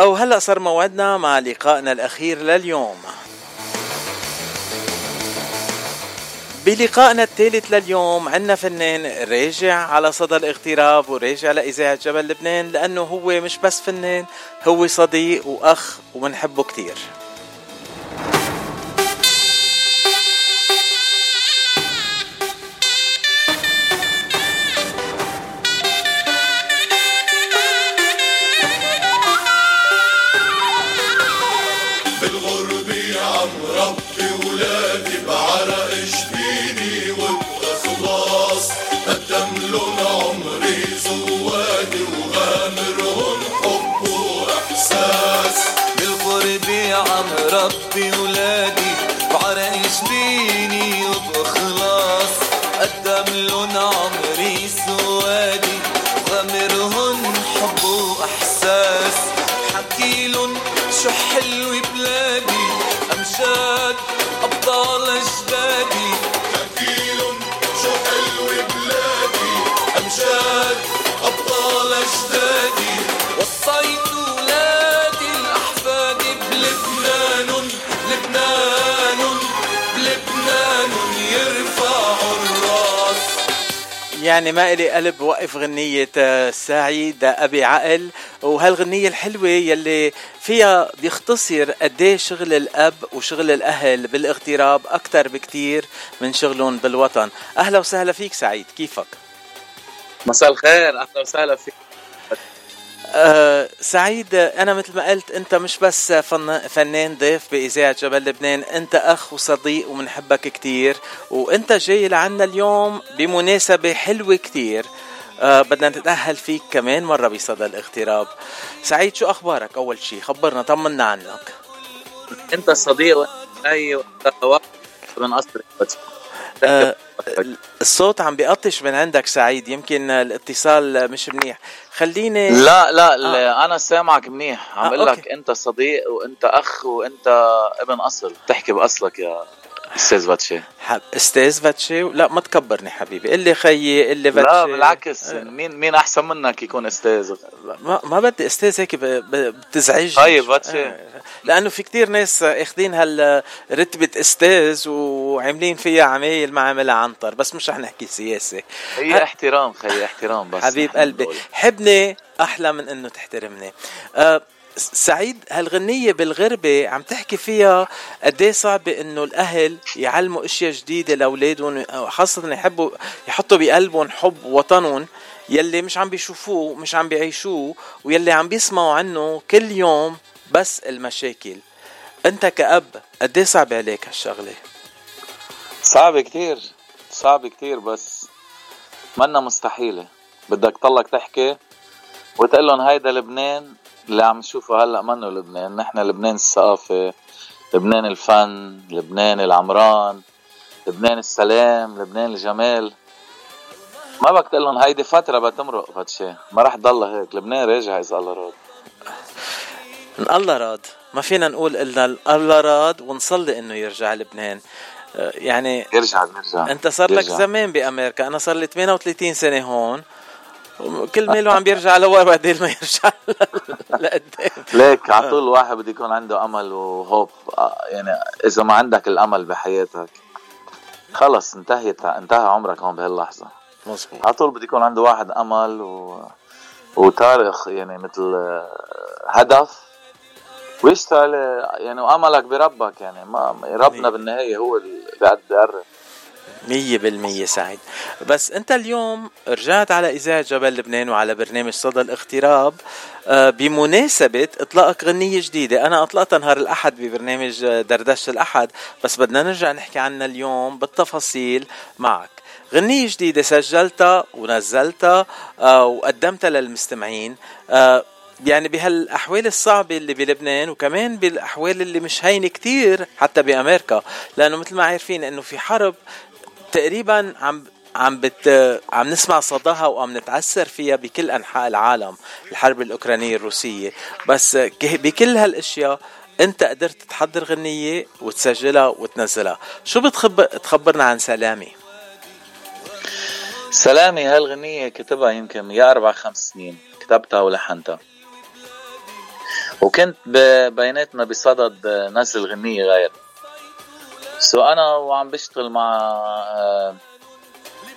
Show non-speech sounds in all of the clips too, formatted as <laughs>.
أو هلأ صار موعدنا مع لقائنا الأخير لليوم. بلقائنا الثالث لليوم عنا فنان راجع على صدى الاغتراب وراجع لإذاعة جبل لبنان لأنه هو مش بس فنان هو صديق وأخ ومنحبه كتير. ربي يعني ما إلي قلب وقف غنية آه، سعيد أبي عقل. وهالغنية الحلوة يلي فيها بيختصر قديه شغل الأب وشغل الأهل بالاغتراب أكثر بكتير من شغلهم بالوطن؟ أهلا وسهلا فيك سعيد كيفك؟ مساء الخير أهلا وسهلا فيك. أه سعيد أنا مثل ما قلت أنت مش بس فن فنان ضيف بإذاعة جبل لبنان أنت أخ وصديق ومنحبك كتير وأنت جاي لعنا اليوم بمناسبة حلوة كتير. أه بدنا نتأهل فيك كمان مرة بصدى الاغتراب. سعيد شو أخبارك؟ أول شي خبرنا طمنا عنك. أنت الصديق اي وقت من أه الصوت عم بيقطش من عندك سعيد. يمكن الاتصال مش منيح. خليني لا لا, لا أنا سامعك منيح. عم آه، أقول لك. أنت صديق وأنت أخ وأنت ابن أصل. تحكي بأصلك يا أستاذ باتشي حب أستاذ فاتشي لا ما تكبرني حبيبي قل لي خيي قل لي لا فاتشي بالعكس آه. مين مين أحسن منك يكون أستاذ ما, ما بدي أستاذ هيك ب- ب- بتزعجني طيب،. باتشي. آه. لأنه في كتير ناس اخذين هالرتبة أستاذ وعاملين فيها عمايل ما عملها عنتر بس مش رح نحكي سياسة هي ه- احترام خي احترام بس حبيب قلبي. حبني أحلى من إنه تحترمني. أه سعيد هالغنية بالغربة عم تحكي فيها قد إيه صعبة إنه الأهل يعلموا أشياء جديدة لأولادهم خاصة يحبوا يحطوا بقلبهم حب وطنهم يلي مش عم بيشوفوه مش عم بيعيشوه ويلي عم بيسمعوا عنه كل يوم بس المشاكل. أنت كأب قد إيه صعب عليك هالشغلة؟ صعب كتير صعب كتير بس منا مستحيلة. بدك تضلك تحكي وتقول لهم هيدا لبنان اللي عم نشوفه هلأ منه لبنان؟ نحن لبنان الثقافة لبنان الفن لبنان العمران لبنان السلام لبنان الجمال. ما بدك تقول لهم هيدي فترة بتمرق فتشي ما رح تضلها هيك. لبنان راجع إذا الله راد. من الله راد. ما فينا نقول إلا الله راد ونصلي إنه يرجع لبنان. أه، يعني يرجع بيرجع انت صار لك يرجع. زمان بأمريكا. أنا صار لي 38 سنة هون. كل ميله عم بيرجع لورا بدل ما يرجع <laughs> لقدام. ليك على طول الواحد بده يكون عنده أمل وهوب. آه، يعني إذا ما عندك الأمل بحياتك خلص انتهيت انتهى عمرك هون بهاللحظة. مزبوط على طول بده يكون عنده واحد أمل و... وتاريخ يعني مثل آه، هدف ويشتغل يعني وأملك بربك يعني ما ربنا بالنهاية هو اللي قاعد بيقرب مية بالمية سعيد. بس انت اليوم رجعت على اذاعة جبل لبنان وعلى برنامج صدى الاغتراب آه، بمناسبة إطلاقك غنية جديدة. أنا اطلقتها نهار الأحد ببرنامج آه، دردشة الأحد بس بدنا نرجع نحكي عنها اليوم بالتفاصيل معك. غنية جديدة سجلتها ونزلتها آه، وقدمتها للمستمعين. يعني بهالأحوال الصعبة اللي بلبنان وكمان بالأحوال اللي مش هينة كتير حتى بأمريكا لأنه مثل ما عارفين إنه في حرب تقريبا عم عم بت عم نسمع صداها وعم نتعثر فيها بكل أنحاء العالم الحرب الأوكرانية الروسية. بس بكل هالأشياء أنت قدرت تحضر غنية وتسجلها وتنزلها. شو بتخبر تخبرنا عن سلامي؟ سلامي هالغنية كتبها يمكن يا أربع خمس سنين كتبتها ولحنتها. وكنت بيناتنا بصدد نزل غنية غير سو أنا وعم بشتغل مع آه،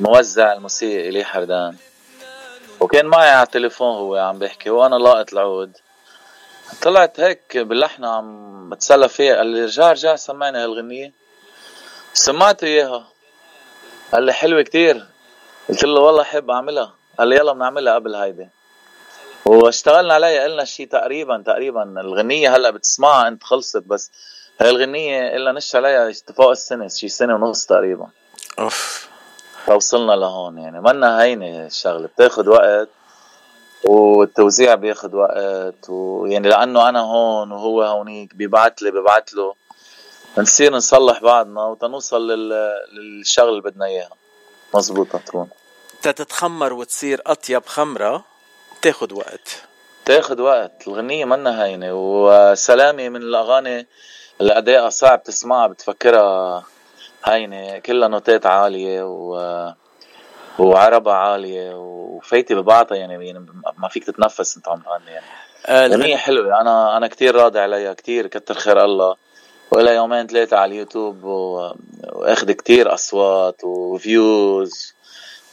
موزع الموسيقى إلي حردان. وكان معي على التليفون هو عم بيحكي وأنا لاقط العود. طلعت هيك باللحن عم بتسلى فيها. قال لي رجع رجع سمعني هالغنية. سمعته إياها. قال لي حلوة كتير. قلت له والله حب أعملها. قال لي يلا بنعملها قبل هيدي. واشتغلنا عليها قلنا شي تقريبا تقريبا الغنية هلأ بتسمعها أنت خلصت بس هاي الغنية إلا نش عليها اتفاق السنة شي سنة ونص تقريبا. أوف. فوصلنا لهون يعني. منا هينة الشغلة بتاخد وقت والتوزيع بياخد وقت ويعني لأنه أنا هون وهو هونيك بيبعت لي ببعت له. نصير نصلح بعضنا وتنوصل للشغل اللي بدنا إياها مزبوطة تكون تتخمر وتصير أطيب خمرة تاخد وقت. تاخد وقت. الغنية منا هينة. وسلامي من الأغاني اللي أدائها صعب تسمعها بتفكرها هينة كلها نوتات عالية و وعربة عالية وفايتة ببعضها يعني, يعني ما فيك تتنفس انت عم تغني يعني. أغنية حلوة. أنا أنا كتير راضي عليها كتير كتر خير الله. وإلى يومين ثلاثة على اليوتيوب وأخذ كتير أصوات وفيوز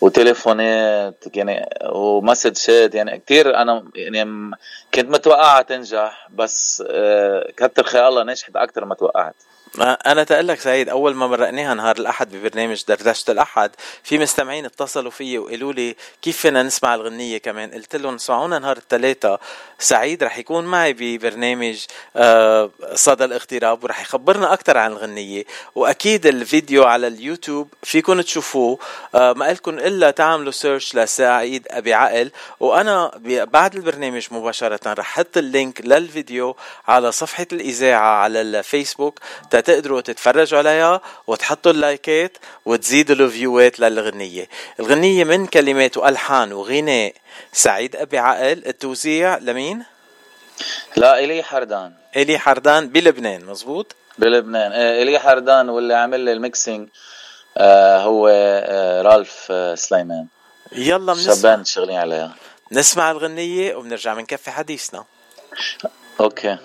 وتليفونات يعني ومسجات يعني كثير أنا يعني كنت متوقعها تنجح بس آه، كتر خير الله نجحت أكثر ما توقعت. أنا تقول لك سعيد أول ما مرقناها نهار الأحد ببرنامج دردشة الأحد في مستمعين اتصلوا فيي وقالوا لي كيف فينا نسمع الغنية كمان؟ قلت لهم اسمعونا نهار الثلاثاء سعيد رح يكون معي ببرنامج آه، صدى الاغتراب ورح يخبرنا أكثر عن الغنية. وأكيد الفيديو على اليوتيوب فيكم تشوفوه. آه، ما لكم إلا تعملوا search لسعيد أبي عقل. وأنا بعد البرنامج مباشرة رح أحط ال link للفيديو على صفحة الإذاعة على الفيسبوك تقدروا تتفرجوا عليها وتحطوا اللايكات وتزيدوا الفيوات للغنية. الغنية من كلمات وألحان وغناء. سعيد أبي عقل التوزيع لمين؟ لا إلي حردان. إلي حردان بلبنان مزبوط؟ بلبنان. إيه إلي حردان واللي عمل لي ال mixing آه هو آه رالف آه سليمان. يلا بنسمع. شبان شغالين عليها. نسمع الغنية وبنرجع بنكفي حديثنا. okay.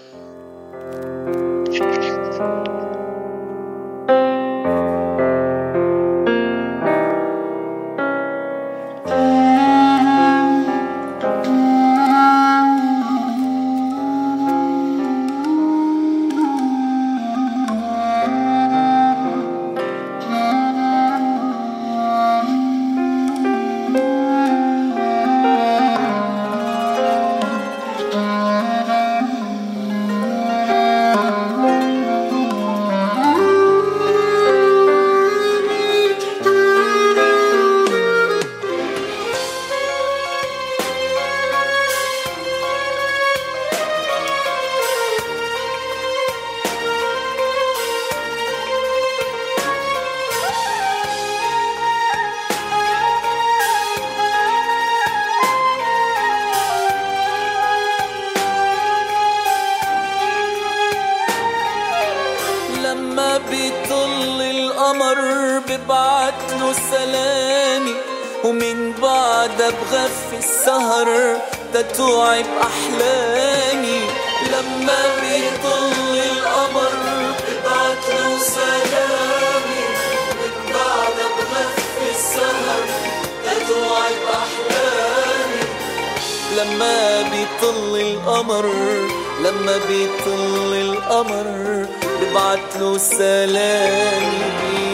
وسلامي. ومن بعد بغفي السهر تتعب أحلامي. لما بيطل القمر ببعت له سلامي. من بعد بغفي السهر تتعب أحلامي. لما بيطل القمر لما بيطل القمر ببعت له سلامي.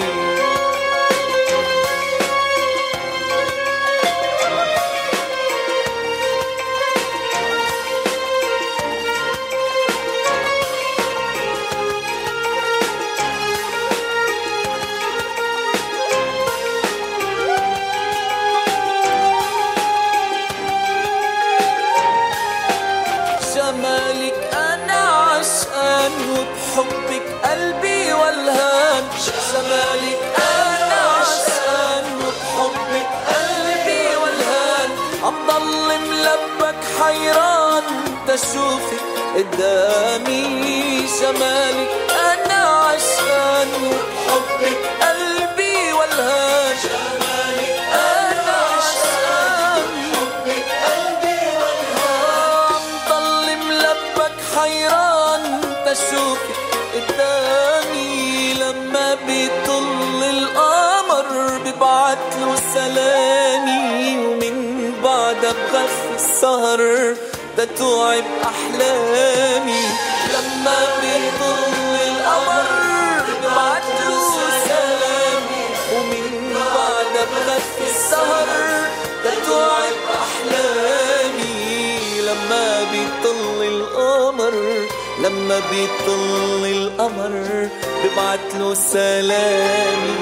قدامي زماني. أنا عشان حبك قلبي والهان جمالي أنا عشان حبك قلبي والهان ضل ملبك حيران بشوفك قدامي. لما بيطل القمر ببعتله سلامي. ومن بعدها بخف السهر تتوعب أحلامي. لما بيطل القمر ببعتله سلامي. ومن بعدها بغفي السهر تتوعب أحلامي. لما بيطل القمر لما بيطل القمر ببعتله سلامي.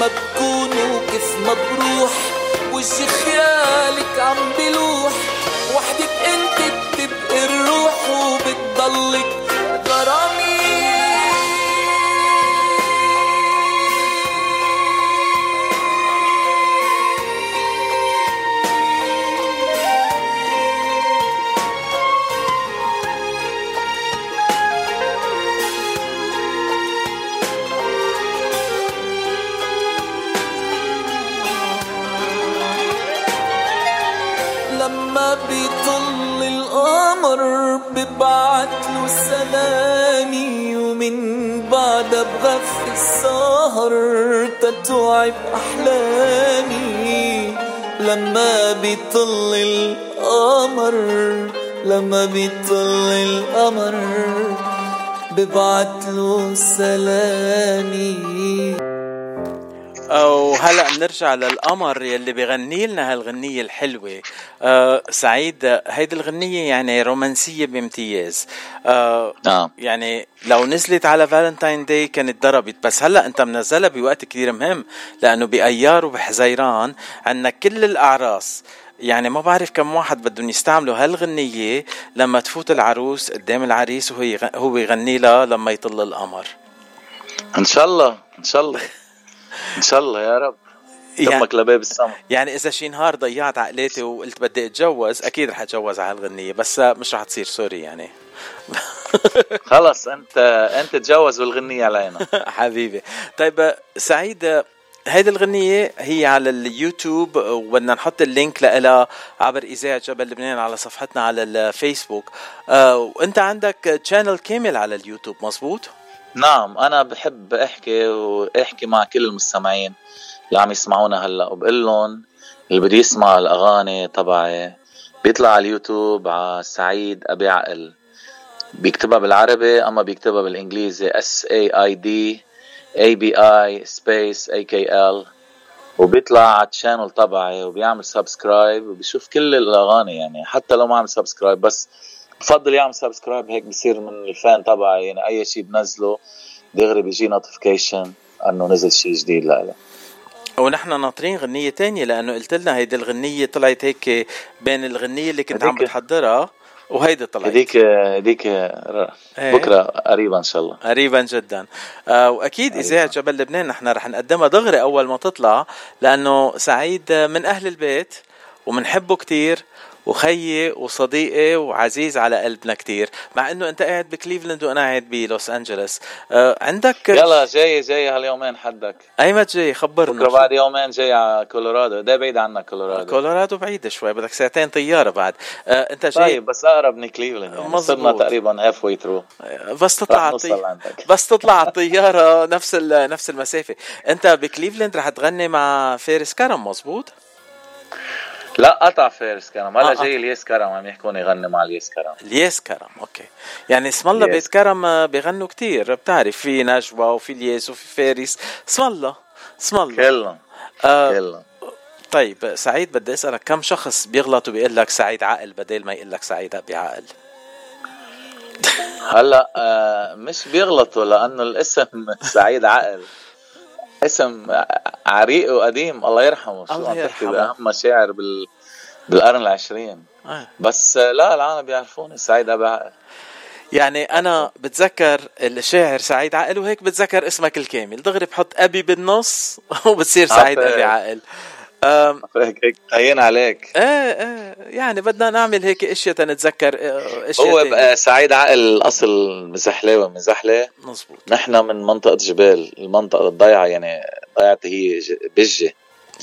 ما بكون وكيف ما بروح وش خيالك عم بلوح وحدك انت بتبقي الروح وبتضلك. سلامي ومن بعدها بغفي السهر تتوعب أحلامي. لما بيطل القمر لما بيطل القمر ببعتله سلامي. وهلا بنرجع للقمر يلي بغني لنا هالغنية الحلوة. آه سعيد هيدي الغنية يعني رومانسية بامتياز. آه نعم. يعني لو نزلت على Valentine Day كانت ضربت بس هلأ انت منزلها بوقت كتير مهم لأنه بأيار وبحزيران عندنا كل الأعراس. يعني ما بعرف كم واحد بدهم يستعملوا هالغنية لما تفوت العروس قدام العريس وهو هو يغني لها لما يطل القمر. إن شاء الله إن شاء الله. إن شاء الله يا رب. يعني, دمك لباب السما. يعني إذا شي نهار ضيعت عقلاتي وقلت بدي أتجوز أكيد رح أتجوز على هالغنية بس مش رح تصير sorry يعني. <laughs> خلص انت أنت تجوز والغنية علينا <laughs> حبيبي. طيب سعيد هيدي الغنية هي على اليوتيوب وبدنا نحط ال link لها عبر إذاعة جبل لبنان على صفحتنا على الفيسبوك. آه، وأنت عندك channel كامل على اليوتيوب مزبوط؟ نعم أنا بحب أحكي وأحكي مع كل المستمعين اللي عم يسمعونا هلأ وبقول لهم اللي بده يسمع الأغاني تبعي بيطلع على اليوتيوب على سعيد أبي عقل. بيكتبها بالعربي أما بيكتبها بالإنجليزي S A I D A B I space A K L وبيطلع على ال channel تبعي وبيعمل subscribe وبيشوف كل الأغاني يعني حتى لو ما عمل subscribe بس بفضل يعمل subscribe هيك بصير من ال fan تبعي. يعني أي شيء بنزله دغري بيجي notification إنه نزل شيء جديد لإله ونحن ناطرين غنية تانية لأنه قلت لنا هيدي الغنية طلعت هيك بين الغنية اللي كنت عم بتحضرها وهيدي طلعت. هديك هديك إيه. بكرة قريبا إن شاء الله. قريبا جدا. آه وأكيد. اذاعه جبل لبنان نحن رح نقدمها دغري أول ما تطلع لأنه سعيد من أهل البيت ومنحبه كتير وخيي وصديقي وعزيز على قلبنا كتير مع إنه أنت قاعد بكليفلاند وأنا قاعد بلوس انجلوس آه عندك يلا جاي جاي هاليومين حدك. ايمت جاي؟ خبرنا. بكرة بعد يومين جاي على كولورادو. ده بعيد عنك كولورادو. كولورادو بعيدة شوي بدك ساعتين طيارة بعد. آه أنت جاي؟ طيب بس أقرب من كليفلاند. يعني. صرنا تقريبا halfway through بس تطلع. لعندك <laughs> بس تطلع على الطيارة نفس ال... نفس المسافة. أنت بكليفلاند رح تغني مع فارس كرم مزبوط لا قطع فارس كرم. آه، هلا قطع. جاي الياس كرم عم يحكون يغني مع الياس كرم. الياس كرم أوكي. يعني اسم الله. بيت كرم آه، بيغنوا كتير. بتعرف في نجوى وفي الياس وفي فارس. اسم الله اسم الله. كلهم آه كلهم. طيب سعيد بدي أسألك كم شخص بيغلط وبيقول لك سعيد عقل بدل ما يقول لك سعيد ابي عقل هلأ آه مش بيغلطوا لأنه الاسم <laughs> سعيد عقل اسم عريق وقديم الله يرحمه شو عم تحكي. باهم شاعر بال بالقرن العشرين. آه. بس لا العالم بيعرفوني سعيد ابي عقل يعني أنا بتذكر الشاعر سعيد عقل وهيك بتذكر اسمك الكامل. دغري بحط أبي بالنص <laughs> وبتصير سعيد أبي عقل تهين عليك. إيه إيه يعني بدنا نعمل هيك إشياء تنتذكر آه، إشياء هو بقى سعيد عقل الأصل مزحلة ومزحلة. مزبوط نحن من منطقة جبال المنطقة الضيعة يعني ضيعتي هي بجة.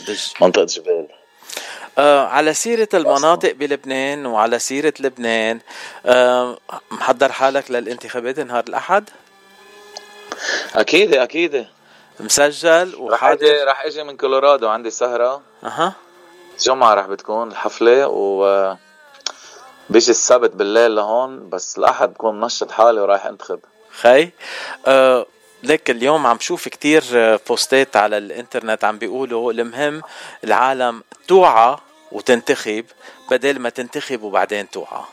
بج. منطقة جبال. آه على سيرة المناطق بلبنان وعلى سيرة لبنان آه محضر حالك للانتخابات نهار الأحد؟ أكيد أكيد. مسجل رح أجي رح أجي من كولورادو عندي سهرة. أها. جمعة رح بتكون الحفلة و بيجي السبت بالليل لهون بس الأحد بكون منشط حالي ورايح انتخب. خي أه لك اليوم عم شوف كتير بوستات على الإنترنت عم بيقولوا المهم العالم توعى وتنتخب بدل ما تنتخب وبعدين توعى.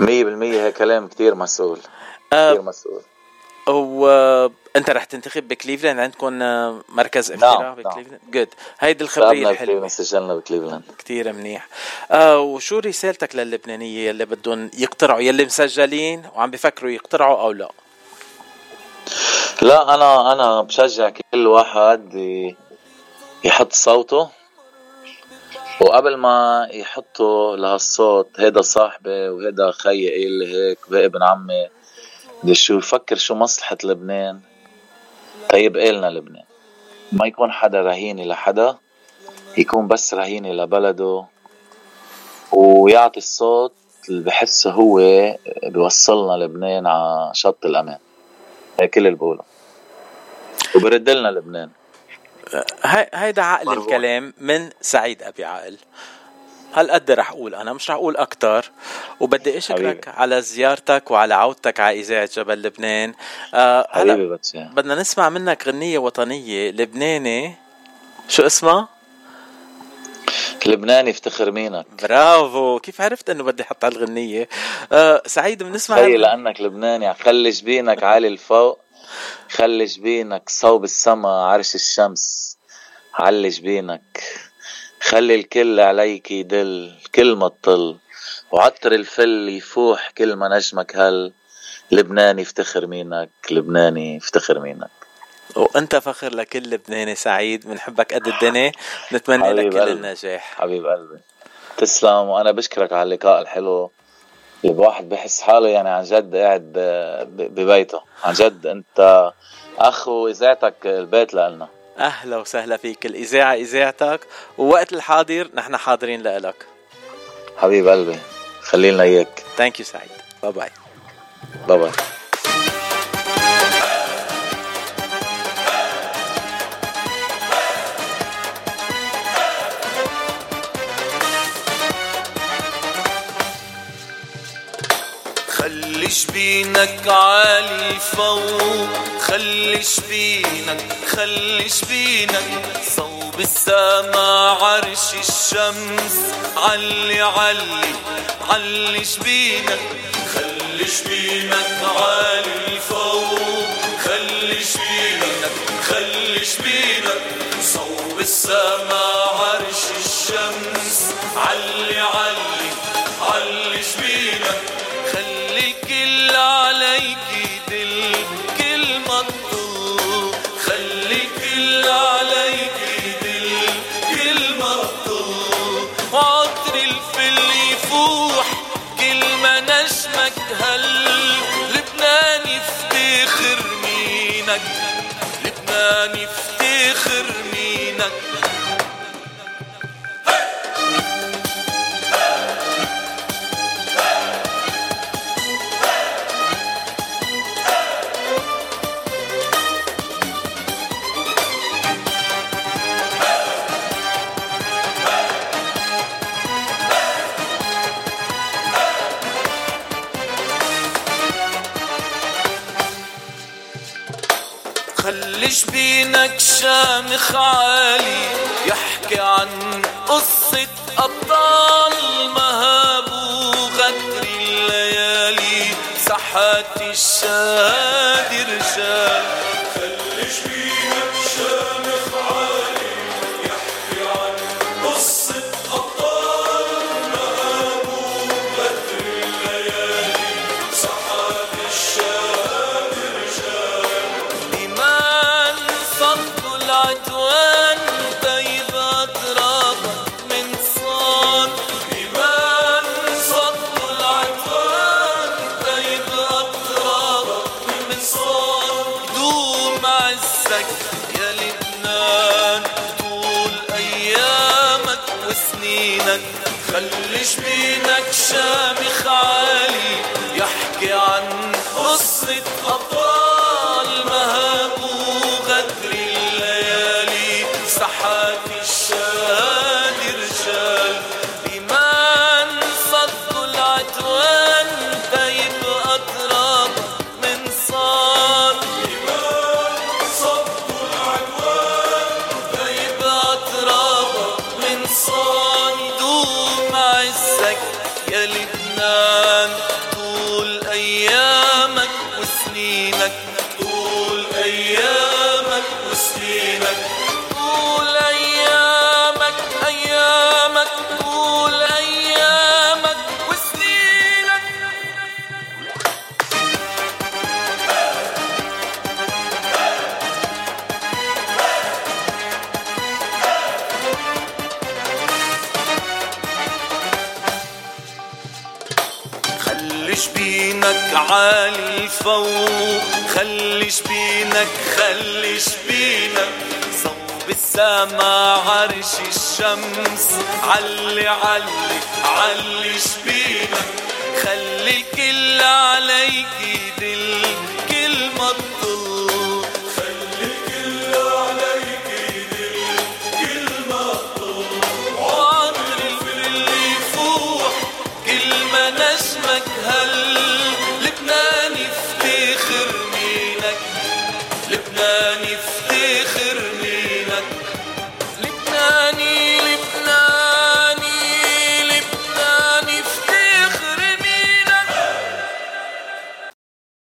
مية بالمية هيك كلام كتير مسؤول. أه كتير مسؤول. وانت رح تنتخب بكليفلاند؟ عندكم مركز اقتراع نعم. بكليفلاند؟ good هيدي الخبرية الحلوة. سجلنا بكليفلاند. كثير منيح. آه وشو رسالتك للبنانية؟ يلي بدهم يقترعوا يلي مسجلين وعم بفكروا يقترعوا أو لا؟ لا أنا أنا بشجع كل واحد يحط صوته. وقبل ما يحطوا لهالصوت هيدا صاحبي وهيدا خيي قايل لي هيك وهي ابن عمي بدي شو يفكر شو مصلحة لبنان. طيب إلنا لبنان. ما يكون حدا رهيني لحدا يكون بس رهيني لبلده ويعطي الصوت اللي بحسه هو بيوصلنا لبنان على شط الأمان. هيك كل اللي بقوله. وبرد لنا لبنان. هيدا عقل الكلام من سعيد أبي عقل. هالقد رح أقول أنا؟ مش رح أقول أكثر وبدي أشكرك. على زيارتك وعلى عودتك على إذاعة جبل لبنان. آه حبيبي بدنا نسمع منك غنية وطنية لبناني. شو اسمها؟ لبناني افتخر مينك. برافو. كيف عرفت إنه بدي أحط هالغنيه آه سعيد بنسمع هي لأنك لبناني. خلي جبينك عالي الفوق. خلي جبينك صوب السما عرش الشمس. علي جبينك. خلي الكل عليك يدل كل ما تطل وعطر الفل يفوح كل ما نجمك هل. لبناني افتخر مينك لبناني افتخر مينك وانت فخر لكل لبناني سعيد بنحبك قد الدنيا نتمنى لك كل قلبي. النجاح. حبيب قلبي. تسلم وأنا بشكرك على اللقاء الحلو. اللي الواحد بحس حاله يعني عن جد قاعد ببيته. عن جد أنت اخ واذاعتك البيت لنا. أهلا وسهلا فيك. الإذاعة إذاعتك ووقت الحاضر نحن حاضرين لك. حبيب قلبي خلينا إياك. thank you سعيد. bye bye bye bye جبينك عالي فوق خلي جبينك خلي جبينك صوب السما عرش الشمس. علي علي علي شبينك خلي شبينك عالي فوق خلي شبينك خلي شبينك صوب السما عرش الشمس. علي علي. خلي شبينك شامخ عالي يحكي عن قصة أبطال مهاب وغدر الليالي. ساحات الشهادة رجال Push سما عرش الشمس. علي علي علي شبيبك. خلي الكل عليك يدل كل مطلوب